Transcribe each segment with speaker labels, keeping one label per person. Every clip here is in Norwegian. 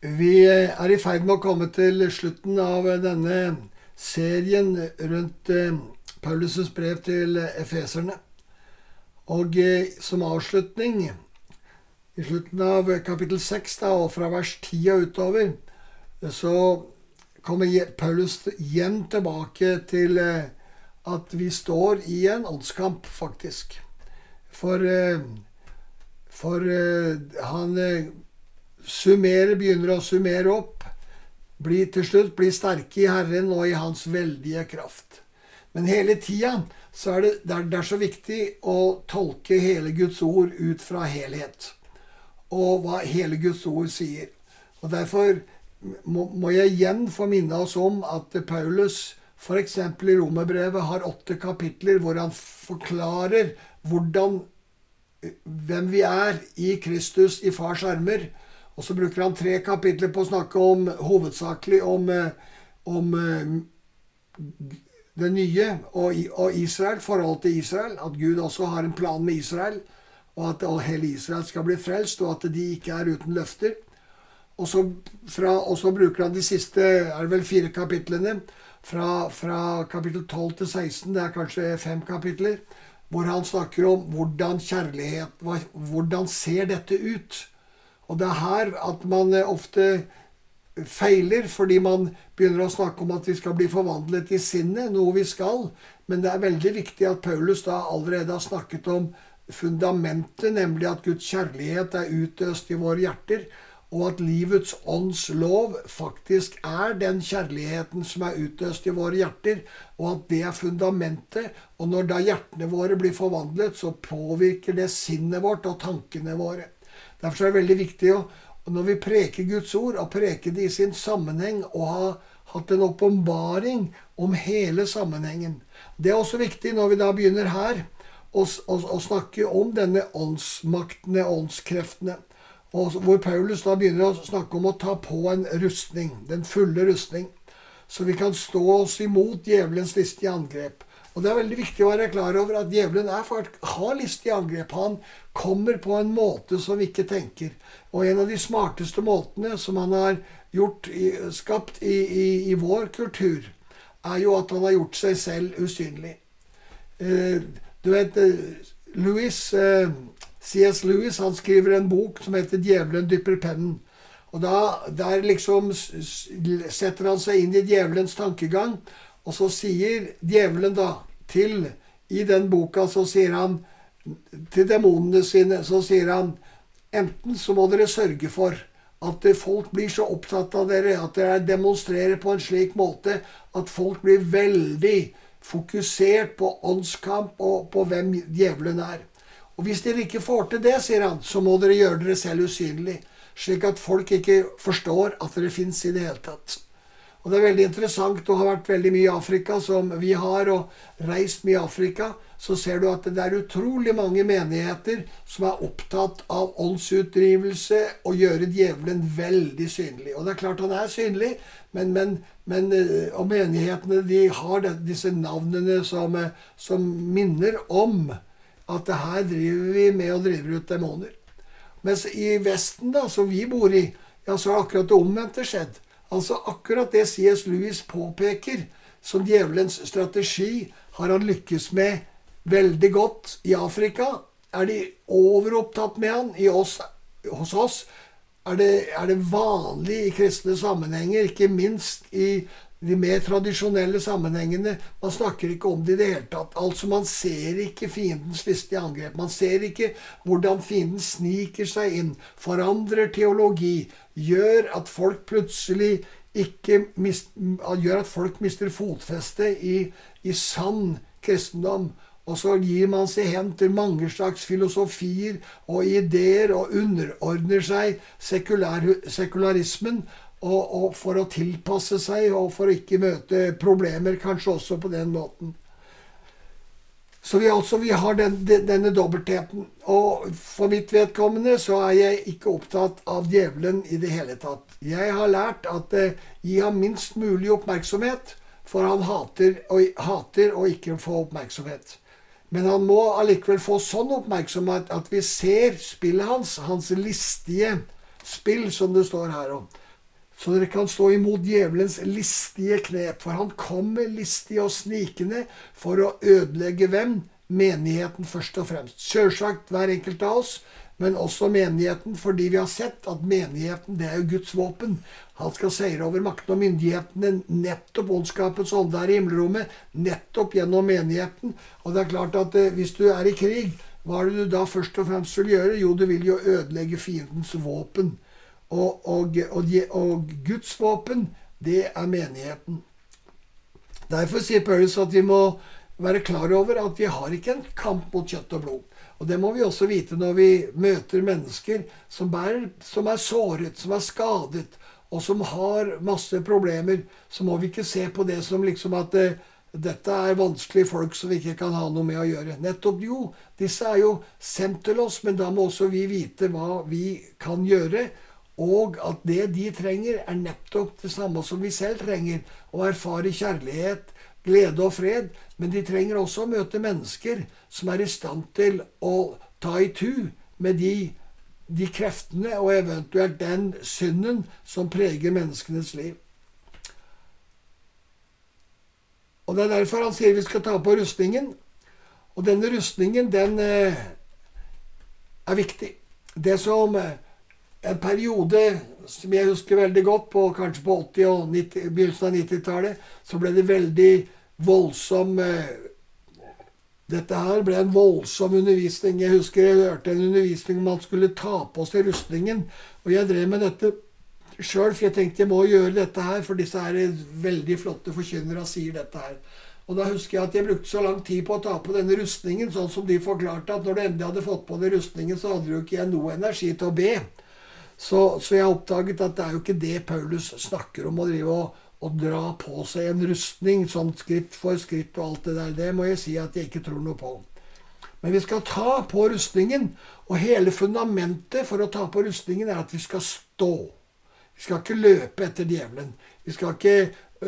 Speaker 1: Vi er i ferd med å komme til slutten av denne serien rundt eh, Paulus' brev til efeserne. Og eh, som avslutning, i slutten av kapittel 6 da, og fra vers 10 og utover, så kommer Paulus igjen tilbake til eh, at vi står i en åndskamp, faktisk. For, for han summerer, begynner å summere opp. Bli, til slutt bli sterke i Herren og i Hans veldige kraft. Men hele tida så er det, det, er, så viktig å tolke hele Guds ord ut fra helhet. Og hva hele Guds ord sier. Og Derfor må, må jeg igjen få minne oss om at Paulus f.eks. i Romerbrevet har åtte kapitler hvor han forklarer hvordan, hvem vi er i Kristus i fars armer og så bruker han tre kapitler på å snakke om hovedsakelig om, eh, om eh, det nye og Israel, forholdet til Israel. At Gud også har en plan med Israel, og at hele Israel skal bli frelst, og at de ikke er uten løfter. Og så, fra, og så bruker han de siste er det vel fire kapitlene, fra, fra kapittel 12 til 16, det er kanskje fem kapitler, hvor han snakker om hvordan kjærlighet Hvordan ser dette ut? Og det er her at man eh, ofte feiler, fordi man begynner å snakke om at vi skal bli forvandlet i sinnet, noe vi skal. Men det er veldig viktig at Paulus da allerede har snakket om fundamentet, nemlig at Guds kjærlighet er utøst i våre hjerter, og at livets ånds lov faktisk er den kjærligheten som er utøst i våre hjerter, og at det er fundamentet. Og når da hjertene våre blir forvandlet, så påvirker det sinnet vårt og tankene våre. Derfor er det veldig viktig å, når vi preker Guds ord, å preke det i sin sammenheng og ha hatt en åpenbaring om hele sammenhengen. Det er også viktig når vi da begynner her å, å, å snakke om denne åndsmaktene, åndskreftene. Og hvor Paulus da begynner å snakke om å ta på en rustning, den fulle rustning, så vi kan stå oss imot djevelens listige angrep. Og Det er veldig viktig å være klar over at djevelen er, har listige angrep. Han kommer på en måte som vi ikke tenker. Og en av de smarteste måtene som han har gjort, skapt i, i, i vår kultur, er jo at han har gjort seg selv usynlig. Eh, du vet, eh, Louis, eh, C.S. Lewis skriver en bok som heter 'Djevelen dypper pennen'. Og da, Der liksom setter han seg inn i djevelens tankegang og så sier djevelen da til I den boka så sier han til demonene sine så sier han enten så må dere sørge for at folk blir så opptatt av dere at dere demonstrerer på en slik måte at folk blir veldig fokusert på åndskamp og på hvem djevelen er. Og hvis dere ikke får til det, sier han, så må dere gjøre dere selv usynlig, slik at folk ikke forstår at dere fins i det hele tatt. Og det er veldig interessant. Du har vært veldig mye i Afrika, som vi har, og reist mye i Afrika. Så ser du at det er utrolig mange menigheter som er opptatt av åndsutdrivelse og gjøre djevelen veldig synlig. Og det er klart han er synlig, men, men, men eh, og menighetene de har disse navnene som, eh, som minner om at det her driver vi med og driver ut demoner. Mens i Vesten, da, som vi bor i, ja, så har akkurat det omvendte skjedd. Altså akkurat det C.S. Lewis påpeker som djevelens strategi, har han lykkes med veldig godt i Afrika. Er de overopptatt med han oss, hos oss? Er det, er det vanlig i kristne sammenhenger, ikke minst i de mer tradisjonelle sammenhengene. Man snakker ikke om det i det hele tatt. Altså, Man ser ikke fiendens listige angrep. Man ser ikke hvordan fienden sniker seg inn, forandrer teologi, gjør at folk plutselig ikke mist, gjør at folk mister fotfeste i, i sann kristendom. Og så gir man seg hen til mange slags filosofier og ideer og underordner seg sekular, sekularismen og, og for å tilpasse seg, og for å ikke møte problemer, kanskje også på den måten. Så vi, altså, vi har den, denne dobbeltheten. Og for mitt vedkommende så er jeg ikke opptatt av djevelen i det hele tatt. Jeg har lært at eh, gi ham minst mulig oppmerksomhet, for han hater, og, hater å ikke få oppmerksomhet. Men han må allikevel få sånn oppmerksomhet at vi ser spillet hans, hans listige spill, som det står her om. Så dere kan stå imot djevelens listige knep. For han kommer listig og snikende for å ødelegge hvem? Menigheten først og fremst. Sjølsagt hver enkelt av oss, men også menigheten, fordi vi har sett at menigheten det er jo Guds våpen. Han skal seire over makten og myndighetene, nettopp ondskapens ånde her i himmelrommet, nettopp gjennom menigheten. Og det er klart at eh, hvis du er i krig, hva er det du da først og fremst vil gjøre? Jo, du vil jo ødelegge fiendens våpen. Og, og, og, og Guds våpen, det er menigheten. Derfor sier Paulus at vi må være klar over at vi har ikke en kamp mot kjøtt og blod. Og det må vi også vite når vi møter mennesker som er, som er såret, som er skadet, og som har masse problemer. Så må vi ikke se på det som liksom at eh, dette er vanskelige folk som vi ikke kan ha noe med å gjøre. Nettopp jo, disse er jo sendt til oss, men da må også vi vite hva vi kan gjøre. Og at det de trenger, er nettopp det samme som vi selv trenger. Å erfare kjærlighet, glede og fred. Men de trenger også å møte mennesker som er i stand til å ta i tu med de, de kreftene og eventuelt den synden som preger menneskenes liv. Og Det er derfor han sier vi skal ta på rustningen. Og denne rustningen, den eh, er viktig. Det som eh, en periode som jeg husker veldig godt, på, kanskje på 80- og 90, begynnelsen av 90-tallet, så ble det veldig voldsom eh, Dette her ble en voldsom undervisning. Jeg husker jeg hørte en undervisning om man skulle ta på seg rustningen. Og jeg drev med dette sjøl, for jeg tenkte jeg må gjøre dette her, for disse her veldig flotte forkynnere sier dette her. Og da husker jeg at jeg brukte så lang tid på å ta på denne rustningen, sånn som de forklarte at når du endelig hadde fått på deg rustningen, så hadde du ikke noe energi til å be. Så, så, jeg oppdaget at det er jo ikke det Paulus snakker om, å drive og, og dra på seg en rustning, sånn skritt for skritt og alt det der. Det må jeg si at jeg ikke tror noe på. Men vi skal ta på rustningen, og hele fundamentet for å ta på rustningen er at vi skal stå. Vi skal ikke løpe etter djevelen. Vi skal ikke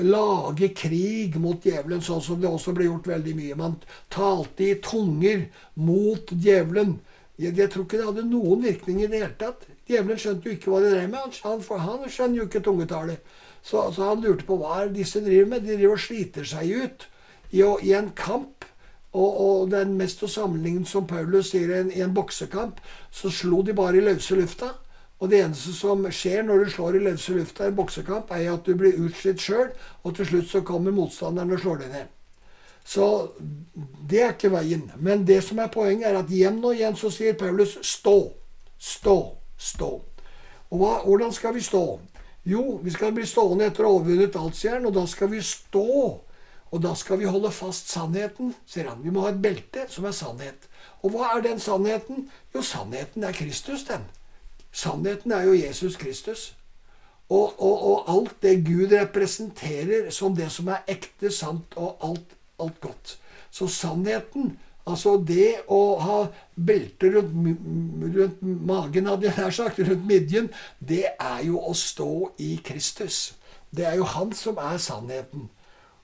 Speaker 1: lage krig mot djevelen, sånn som det også ble gjort veldig mye. Man talte i tunger mot djevelen. Jeg, jeg, tror ikke det hadde noen virkning i det hele tatt. Djevelen skjønte jo ikke hva de drev med. Han, han skjønner jo ikke tungetallet. Så, så, han lurte på hva disse driver med. De driver og sliter seg ut i, i en kamp. Og, og den mest å sammenligne som Paulus sier, i en, en boksekamp, så slo de bare i løse lufta. Og det eneste som skjer når du slår i løse lufta i en boksekamp, er at du blir utslitt sjøl, og til slutt så kommer motstanderen og slår deg ned. Så det er ikke veien. Men det som er poenget, er at igjen og igjen så sier Paulus stå. Stå. Stå. Og hva, hvordan skal vi stå? Jo, vi skal bli stående etter å ha overvunnet alt, sier han, og da skal vi stå. Og da skal vi holde fast sannheten, sier han. Vi må ha et belte som er sannhet. Og hva er den sannheten? Jo, sannheten er Kristus, den. Sannheten er jo Jesus Kristus. Og, og, og, alt det Gud representerer som det som er ekte, sant og alt, alt godt. Så sannheten, altså det å ha belte rundt, rundt magen, hadde jeg nær sagt, rundt midjen, det er jo å stå i Kristus. Det er jo han som er sannheten.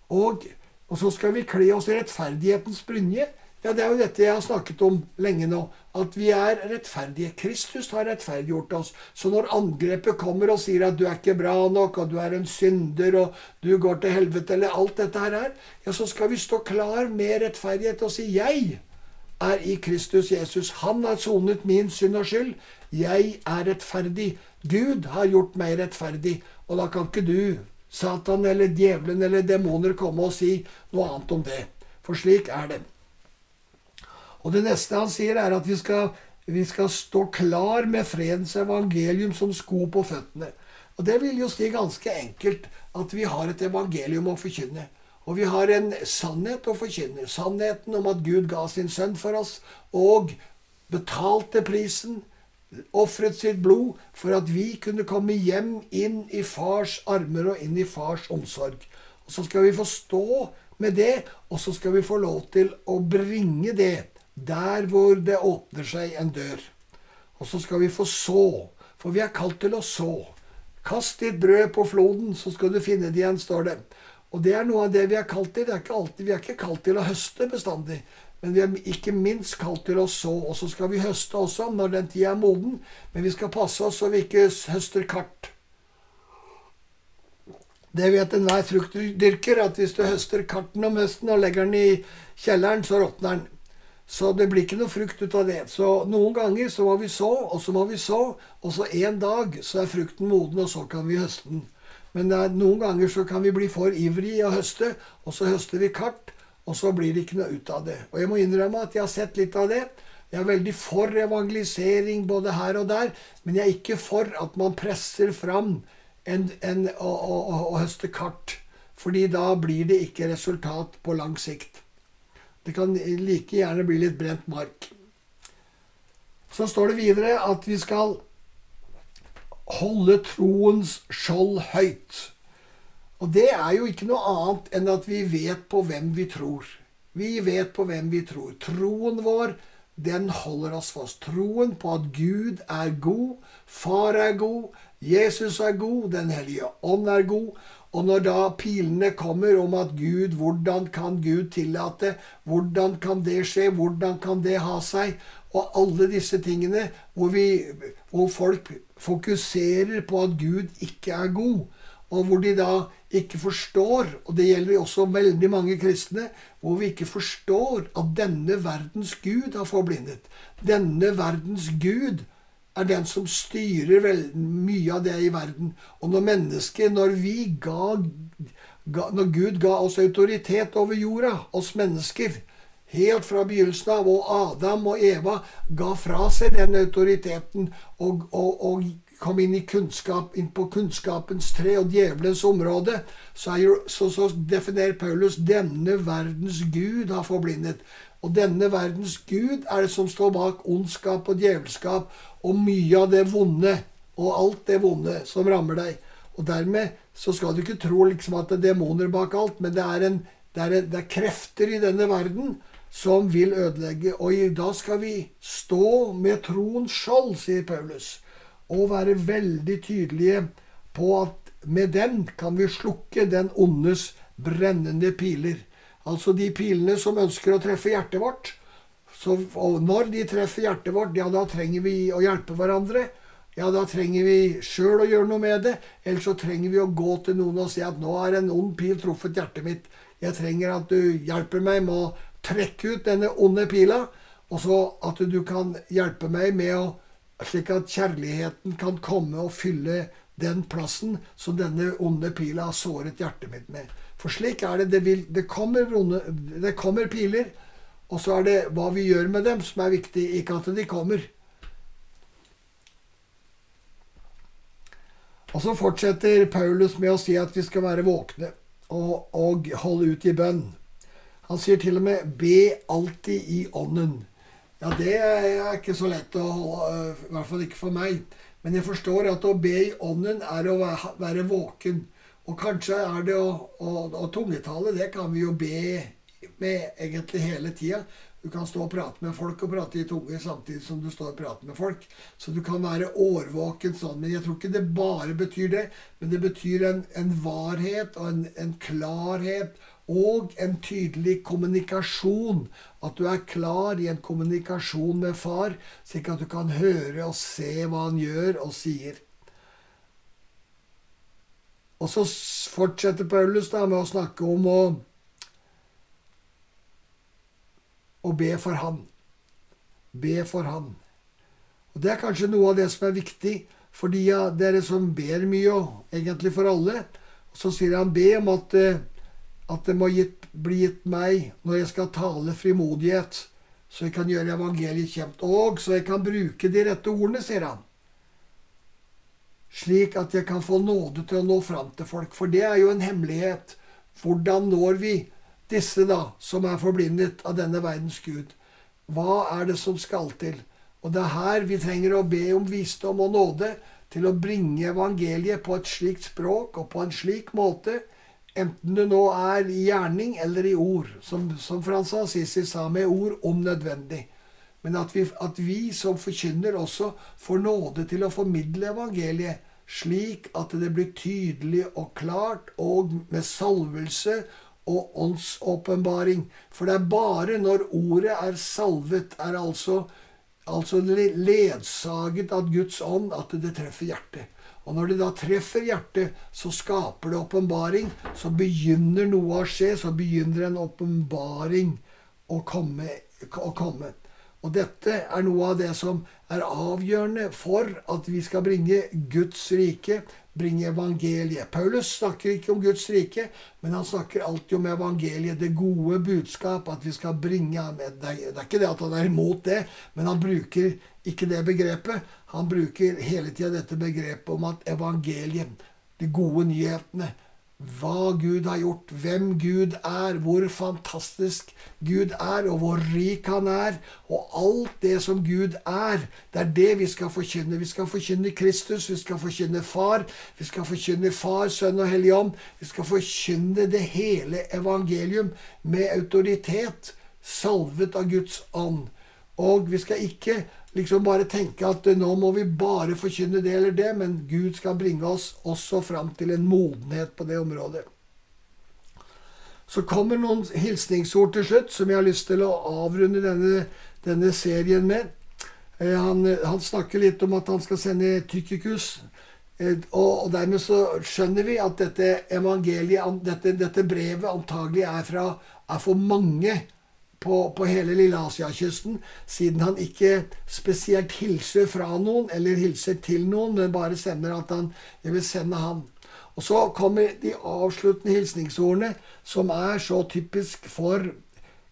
Speaker 1: Og, og så skal vi kle oss i rettferdighetens brynje. Ja, Det er jo dette jeg har snakket om lenge nå. At vi er rettferdige. Kristus har rettferdiggjort oss. Så når angrepet kommer og sier at du er ikke bra nok, og du er en synder, og du går til helvete, eller alt dette her er, ja, så skal vi stå klar med rettferdighet og si jeg er i Kristus Jesus. Han har sonet min synd og skyld. Jeg er rettferdig. Gud har gjort meg rettferdig. Og da kan ikke du, Satan eller djevelen eller demoner, komme og si noe annet om det. For slik er det. Og det neste han sier, er at vi skal, vi skal stå klar med fredens evangelium som sko på føttene. Og det vil jo si ganske enkelt at vi har et evangelium å forkynne. Og vi har en sannhet å forkynne. Sannheten om at Gud ga sin sønn for oss og betalte prisen, ofret sitt blod, for at vi kunne komme hjem inn i fars armer og inn i fars omsorg. Og så skal vi få stå med det, og så skal vi få lov til å bringe det der hvor det åpner seg en dør. Og så skal vi få så, for vi er kalt til å så. Kast ditt brød på floden, så skal du finne det igjen, står det. Og det er noe av det vi er kalt til. Er alltid, vi er ikke kalt til å høste bestandig, men vi er ikke minst kalt til å så. Og så skal vi høste også når den tida er moden, men vi skal passe oss så vi ikke høster kart. Det vet enhver fruktdyrker, at hvis du høster karten om høsten og legger den i kjelleren, så råtner den. Så det blir ikke noe frukt ut av det. Så noen ganger så må vi så, og så må vi så, og så en dag så er frukten moden, og så kan vi høste den. Men er, noen ganger så kan vi bli for ivrig i å høste, og så høster vi kart, og så blir det ikke noe ut av det. Og jeg må innrømme at jeg har sett litt av det. Jeg er veldig for evangelisering både her og der, men jeg er ikke for at man presser fram en, en, å, å, å høste kart. Fordi da blir det ikke resultat på lang sikt. Det kan like gjerne bli litt brent mark. Så står det videre at vi skal holde troens skjold høyt. Og det er jo ikke noe annet enn at vi vet på hvem vi tror. Vi vet på hvem vi tror. Troen vår, den holder oss fast. Troen på at Gud er god, Far er god, Jesus er god, Den hellige ånd er god. Og når da pilene kommer om at Gud, hvordan kan Gud tillate, hvordan kan det skje, hvordan kan det ha seg, og alle disse tingene hvor, vi, hvor folk fokuserer på at Gud ikke er god, og hvor de da ikke forstår, og det gjelder også veldig mange kristne, hvor vi ikke forstår at denne verdens Gud har forblindet. Denne verdens Gud er den som styrer mye av det i verden. Og når mennesket, når vi ga, ga Når Gud ga oss autoritet over jorda, oss mennesker, helt fra begynnelsen av, og Adam og Eva ga fra seg den autoriteten og, og, og kom inn, kunnskap, inn på kunnskapens tre og djevelens område, så, jo, så, så, definerer Paulus denne verdens gud har forblindet. Og denne verdens gud er det som står bak ondskap og djevelskap og mye av det vonde og alt det vonde som rammer deg. Og dermed så skal du ikke tro liksom at det er demoner bak alt, men det er, en, det, er, det er krefter i denne verden som vil ødelegge. Og da skal vi stå med troens skjold, sier Paulus og være veldig tydelige på at med den kan vi slukke den ondes brennende piler. Altså de pilene som ønsker å treffe hjertet vårt. Så, og når de treffer hjertet vårt, ja, da trenger vi å hjelpe hverandre. Ja, da trenger vi sjøl å gjøre noe med det. Eller så trenger vi å gå til noen og si at nå har en ond pil truffet hjertet mitt. Jeg trenger at du hjelper meg med å trekke ut denne onde pila. Og så at du kan hjelpe meg med å slik at kjærligheten kan komme og fylle den plassen som denne onde pila har såret hjertet mitt med. For slik er det. Det, vil, det, kommer, onde, det kommer piler, og så er det hva vi gjør med dem, som er viktig, ikke at de kommer. Og så fortsetter Paulus med å si at vi skal være våkne og, og holde ut i bønn. Han sier til og med 'be alltid i ånden'. Ja, det er ikke så lett å holde, I hvert fall ikke for meg. Men jeg forstår at å be i ånden er å være våken. Og kanskje er det å, å, å tungetale, det kan vi jo be med egentlig hele tida. Du kan stå og prate med folk og prate i tunge samtidig som du står og prater med folk. Så du kan være årvåken sånn. Men jeg tror ikke det bare betyr det. Men det betyr en, en varhet og en, en klarhet og en tydelig kommunikasjon. At du er klar i en kommunikasjon med far, slik at du kan høre og se hva han gjør og sier. Og så fortsetter Paulus da med å snakke om å, å be for han. Be for han. Og Det er kanskje noe av det som er viktig for de av dere som ber mye, og egentlig for alle. Så sier han be om at eh, at det må gitt, bli gitt meg når jeg skal tale frimodighet, så jeg kan gjøre evangeliet kjent, og så jeg kan bruke de rette ordene, sier han. Slik at jeg kan få nåde til å nå fram til folk. For det er jo en hemmelighet. Hvordan når vi disse, da, som er forblindet av denne verdens Gud? Hva er det som skal til? Og det er her vi trenger å be om visdom og nåde til å bringe evangeliet på et slikt språk og på en slik måte Enten det nå er i gjerning eller i ord, som, som Frans Assisi sa, med ord om nødvendig. Men at vi, at vi som forkynner også får nåde til å formidle evangeliet slik at det blir tydelig og klart, og med salvelse og åndsåpenbaring. For det er bare når ordet er salvet, er altså, altså ledsaget av Guds ånd, at det treffer hjertet. Og når det da treffer hjertet, så skaper det åpenbaring. Så begynner noe å skje. Så begynner en åpenbaring å komme, å komme. Og dette er noe av det som er avgjørende for at vi skal bringe Guds rike, bringe evangeliet. Paulus snakker ikke om Guds rike, men han snakker alltid om evangeliet, det gode budskap, at vi skal bringe med. Det er ikke det at han er imot det, men han bruker ikke det begrepet. Han bruker hele tida dette begrepet om at evangeliet, de gode nyhetene, hva Gud har gjort, hvem Gud er, hvor fantastisk Gud er, og hvor rik han er, og alt det som Gud er. Det er det vi skal forkynne. Vi skal forkynne Kristus, vi skal forkynne Far, vi skal forkynne Far, Sønn og Hellig Ånd. Vi skal forkynne det hele evangelium med autoritet, salvet av Guds ånd. Og vi skal ikke liksom bare tenke at nå må vi bare forkynne det eller det, men Gud skal bringe oss også fram til en modenhet på det området. Så kommer noen hilsningsord til slutt som jeg har lyst til å avrunde denne, denne serien med. Eh, han, han, snakker litt om at han skal sende Tykikus. Eh, og, dermed så skjønner vi at dette evangeliet, dette, dette brevet, antagelig er, fra, er for mange på, på hele lille Asiakysten, siden han ikke spesielt hilser fra noen eller hilser til noen, men bare sender at han jeg vil sende han. Og så kommer de avsluttende hilsningsordene, som er så typisk for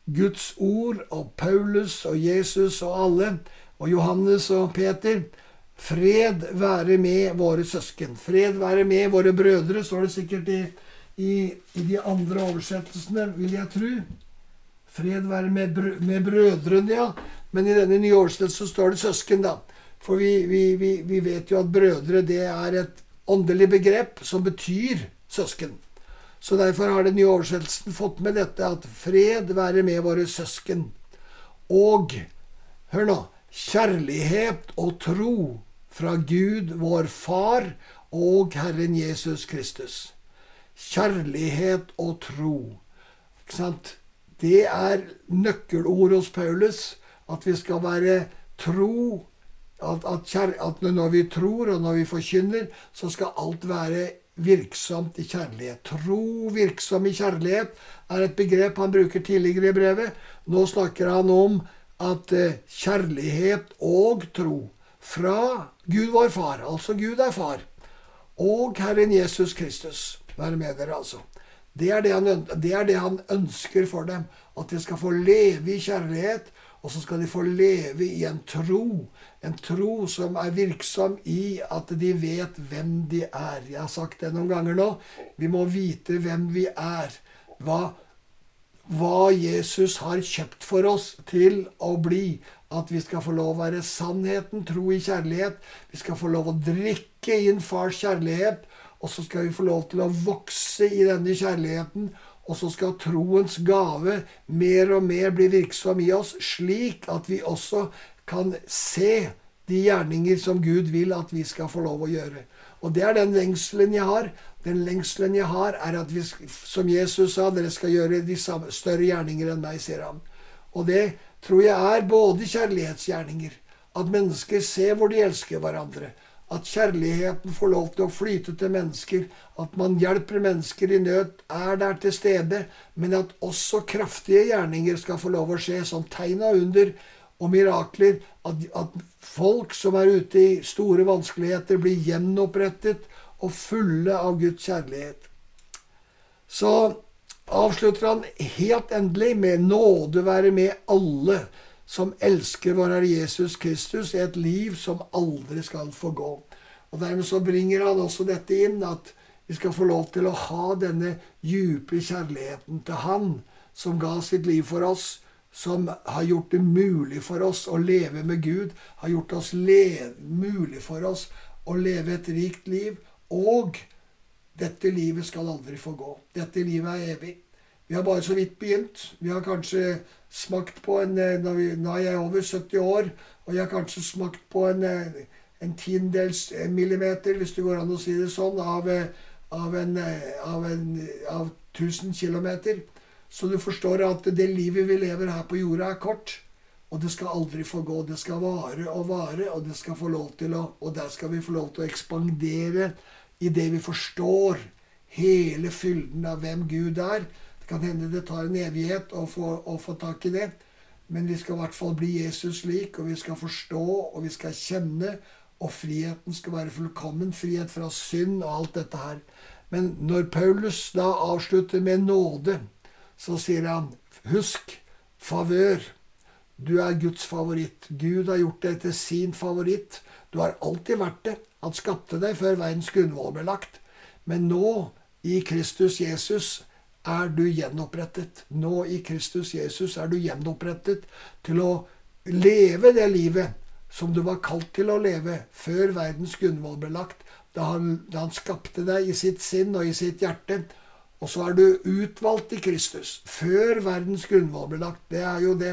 Speaker 1: Guds ord og Paulus og Jesus og alle, og Johannes og Peter. Fred være med våre søsken. Fred være med våre brødre, står det sikkert i, i, i de andre oversettelsene, vil jeg tro. Fred være med, brø med brødrene, ja. Men i denne nye oversettelsen står det søsken, da. For vi, vi, vi, vi, vet jo at brødre det er et åndelig begrep som betyr søsken. Så derfor har den nye oversettelsen fått med dette at fred være med våre søsken. Og hør nå kjærlighet og tro fra Gud, vår Far, og Herren Jesus Kristus. Kjærlighet og tro. Ikke sant? Det er nøkkelord hos Paulus. At vi skal være tro. At, at, at, når vi tror, og når vi forkynner, så skal alt være virksomt i kjærlighet. Tro virksom i kjærlighet er et begrep han bruker tidligere i brevet. Nå snakker han om at eh, kjærlighet og tro fra Gud vår Far, altså Gud er Far, og Herren Jesus Kristus være med dere, altså. Det er det, han, det er det han ønsker for dem. At de skal få leve i kjærlighet, og så skal de få leve i en tro. En tro som er virksom i at de vet hvem de er. Jeg har sagt det noen ganger nå. Vi må vite hvem vi er. Hva, hva Jesus har kjøpt for oss til å bli. At vi skal få lov å være sannheten, tro i kjærlighet. Vi skal få lov å drikke inn fars kjærlighet. Og så skal vi få lov til å vokse i denne kjærligheten. Og så skal troens gave mer og mer bli virksom i oss, slik at vi også kan se de gjerninger som Gud vil at vi skal få lov å gjøre. Og det er den lengselen jeg har. Den lengselen jeg har, er at vi, som Jesus sa, dere skal gjøre de større gjerninger enn meg, sier han. Og det tror jeg er både kjærlighetsgjerninger, at mennesker ser hvor de elsker hverandre, at kjærligheten får lov til å flyte til mennesker, at man hjelper mennesker i nød, er der til stede, men at også kraftige gjerninger skal få lov å skje, som tegn og under og mirakler. At, at folk som er ute i store vanskeligheter, blir gjenopprettet og fulle av Guds kjærlighet. Så avslutter han helt endelig med nåde være med alle som elsker vår Herre Jesus Kristus i et liv som aldri skal få gå. Og Dermed så bringer han også dette inn, at vi skal få lov til å ha denne djupe kjærligheten til Han som ga sitt liv for oss, som har gjort det mulig for oss å leve med Gud, har gjort oss mulig for oss å leve et rikt liv. Og dette livet skal aldri få gå. Dette livet er evig. Vi har bare så vidt begynt. Vi har kanskje smakt på en eh, Nå er jeg over 70 år, og jeg har kanskje smakt på en, eh, en tiendedels millimeter, hvis det går an å si det sånn, av, eh, av, en, av, en, av 1000 km. Så du forstår at det livet vi lever her på jorda, er kort. Og det skal aldri få gå. Det skal vare og vare, og det skal få lov til å, og der skal vi få lov til å ekspandere i det vi forstår hele fylden av hvem Gud er. Det kan hende det tar en evighet å få, å få tak i det. Men vi skal i hvert fall bli Jesus lik, og vi skal forstå, og vi skal kjenne. Og friheten skal være fullkommen. Frihet fra synd og alt dette her. Men når Paulus da avslutter med nåde, så sier han Husk favør. Du er Guds favoritt. Gud har gjort deg til sin favoritt. Du har alltid vært det. Han skapte deg før verdens grunnvoll ble lagt. Men nå, i Kristus Jesus, er du gjenopprettet. Nå i Kristus Jesus er du gjenopprettet til å leve det livet som du var kalt til å leve før verdens grunnvoll ble lagt, da han, da han skapte deg i sitt sinn og i sitt hjerte. Og så er du utvalgt i Kristus før verdens grunnvoll ble lagt. Det er jo det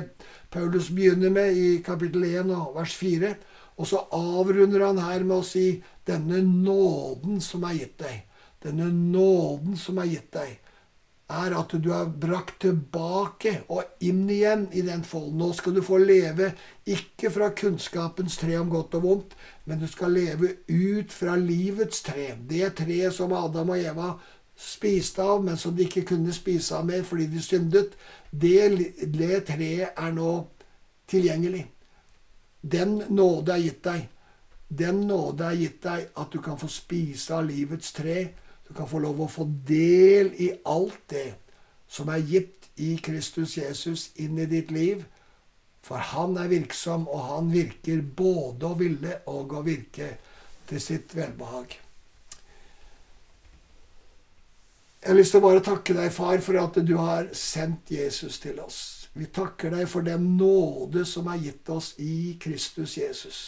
Speaker 1: Paulus begynner med i kapittel 1 og vers 4. Og så avrunder han her med å si denne nåden som er gitt deg. Denne nåden som er gitt deg er at du er brakt tilbake og inn igjen i den folden. Nå skal du få leve ikke fra kunnskapens tre om godt og vondt, men du skal leve ut fra livets tre. Det treet som Adam og Eva spiste av, men som de ikke kunne spise av mer fordi de syndet, det, det treet er nå tilgjengelig. Den nåde er gitt deg. Den nåde er gitt deg at du kan få spise av livets tre du kan få lov å få del i alt det som er gitt i Kristus Jesus inn i ditt liv. For han er virksom, og han virker både å ville og å virke til sitt velbehag. Jeg har lyst til å bare takke deg, far, for at du har sendt Jesus til oss. Vi takker deg for den nåde som er gitt oss i Kristus Jesus.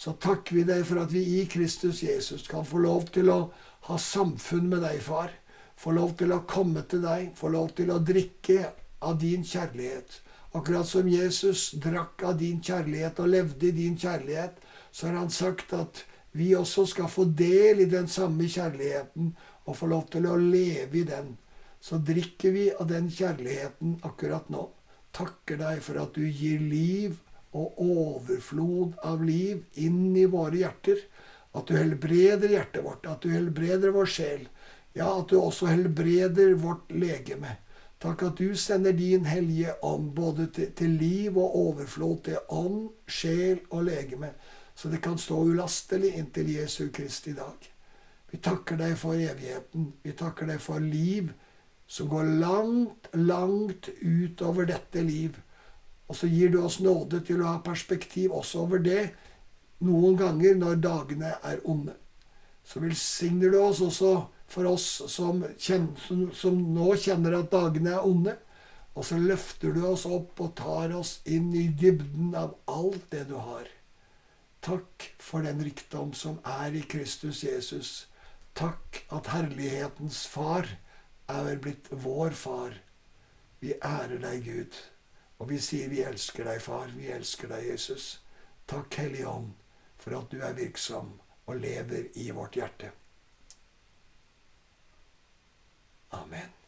Speaker 1: Så takker vi deg for at vi i Kristus Jesus kan få lov til å ha samfunn med deg, far. Få lov til å komme til deg, få lov til å drikke av din kjærlighet. Akkurat som Jesus drakk av din kjærlighet og levde i din kjærlighet, så har han sagt at vi også skal få del i den samme kjærligheten og få lov til å leve i den. Så drikker vi av den kjærligheten akkurat nå. Takker deg for at du gir liv og overflod av liv inn i våre hjerter. At du helbreder hjertet vårt, at du helbreder vår sjel. Ja, at du også helbreder vårt legeme. Takk at du sender din hellige ånd både til, til liv og overflod, til ånd, sjel og legeme, så det kan stå ulastelig inntil Jesu Kristi dag. Vi takker deg for evigheten. Vi takker deg for liv som går langt, langt utover dette liv. Og så gir du oss nåde til å ha perspektiv også over det noen ganger når dagene er onde. Så velsigner du oss også for oss som, kjenner, som, som, nå kjenner at dagene er onde. Og så løfter du oss opp og tar oss inn i dybden av alt det du har. Takk for den rikdom som er i Kristus Jesus. Takk at herlighetens far er blitt vår far. Vi ærer deg, Gud. Og vi sier vi elsker deg, far. Vi elsker deg, Jesus. Takk, Hellige Ånd for at du er virksom og lever i vårt hjerte. Amen.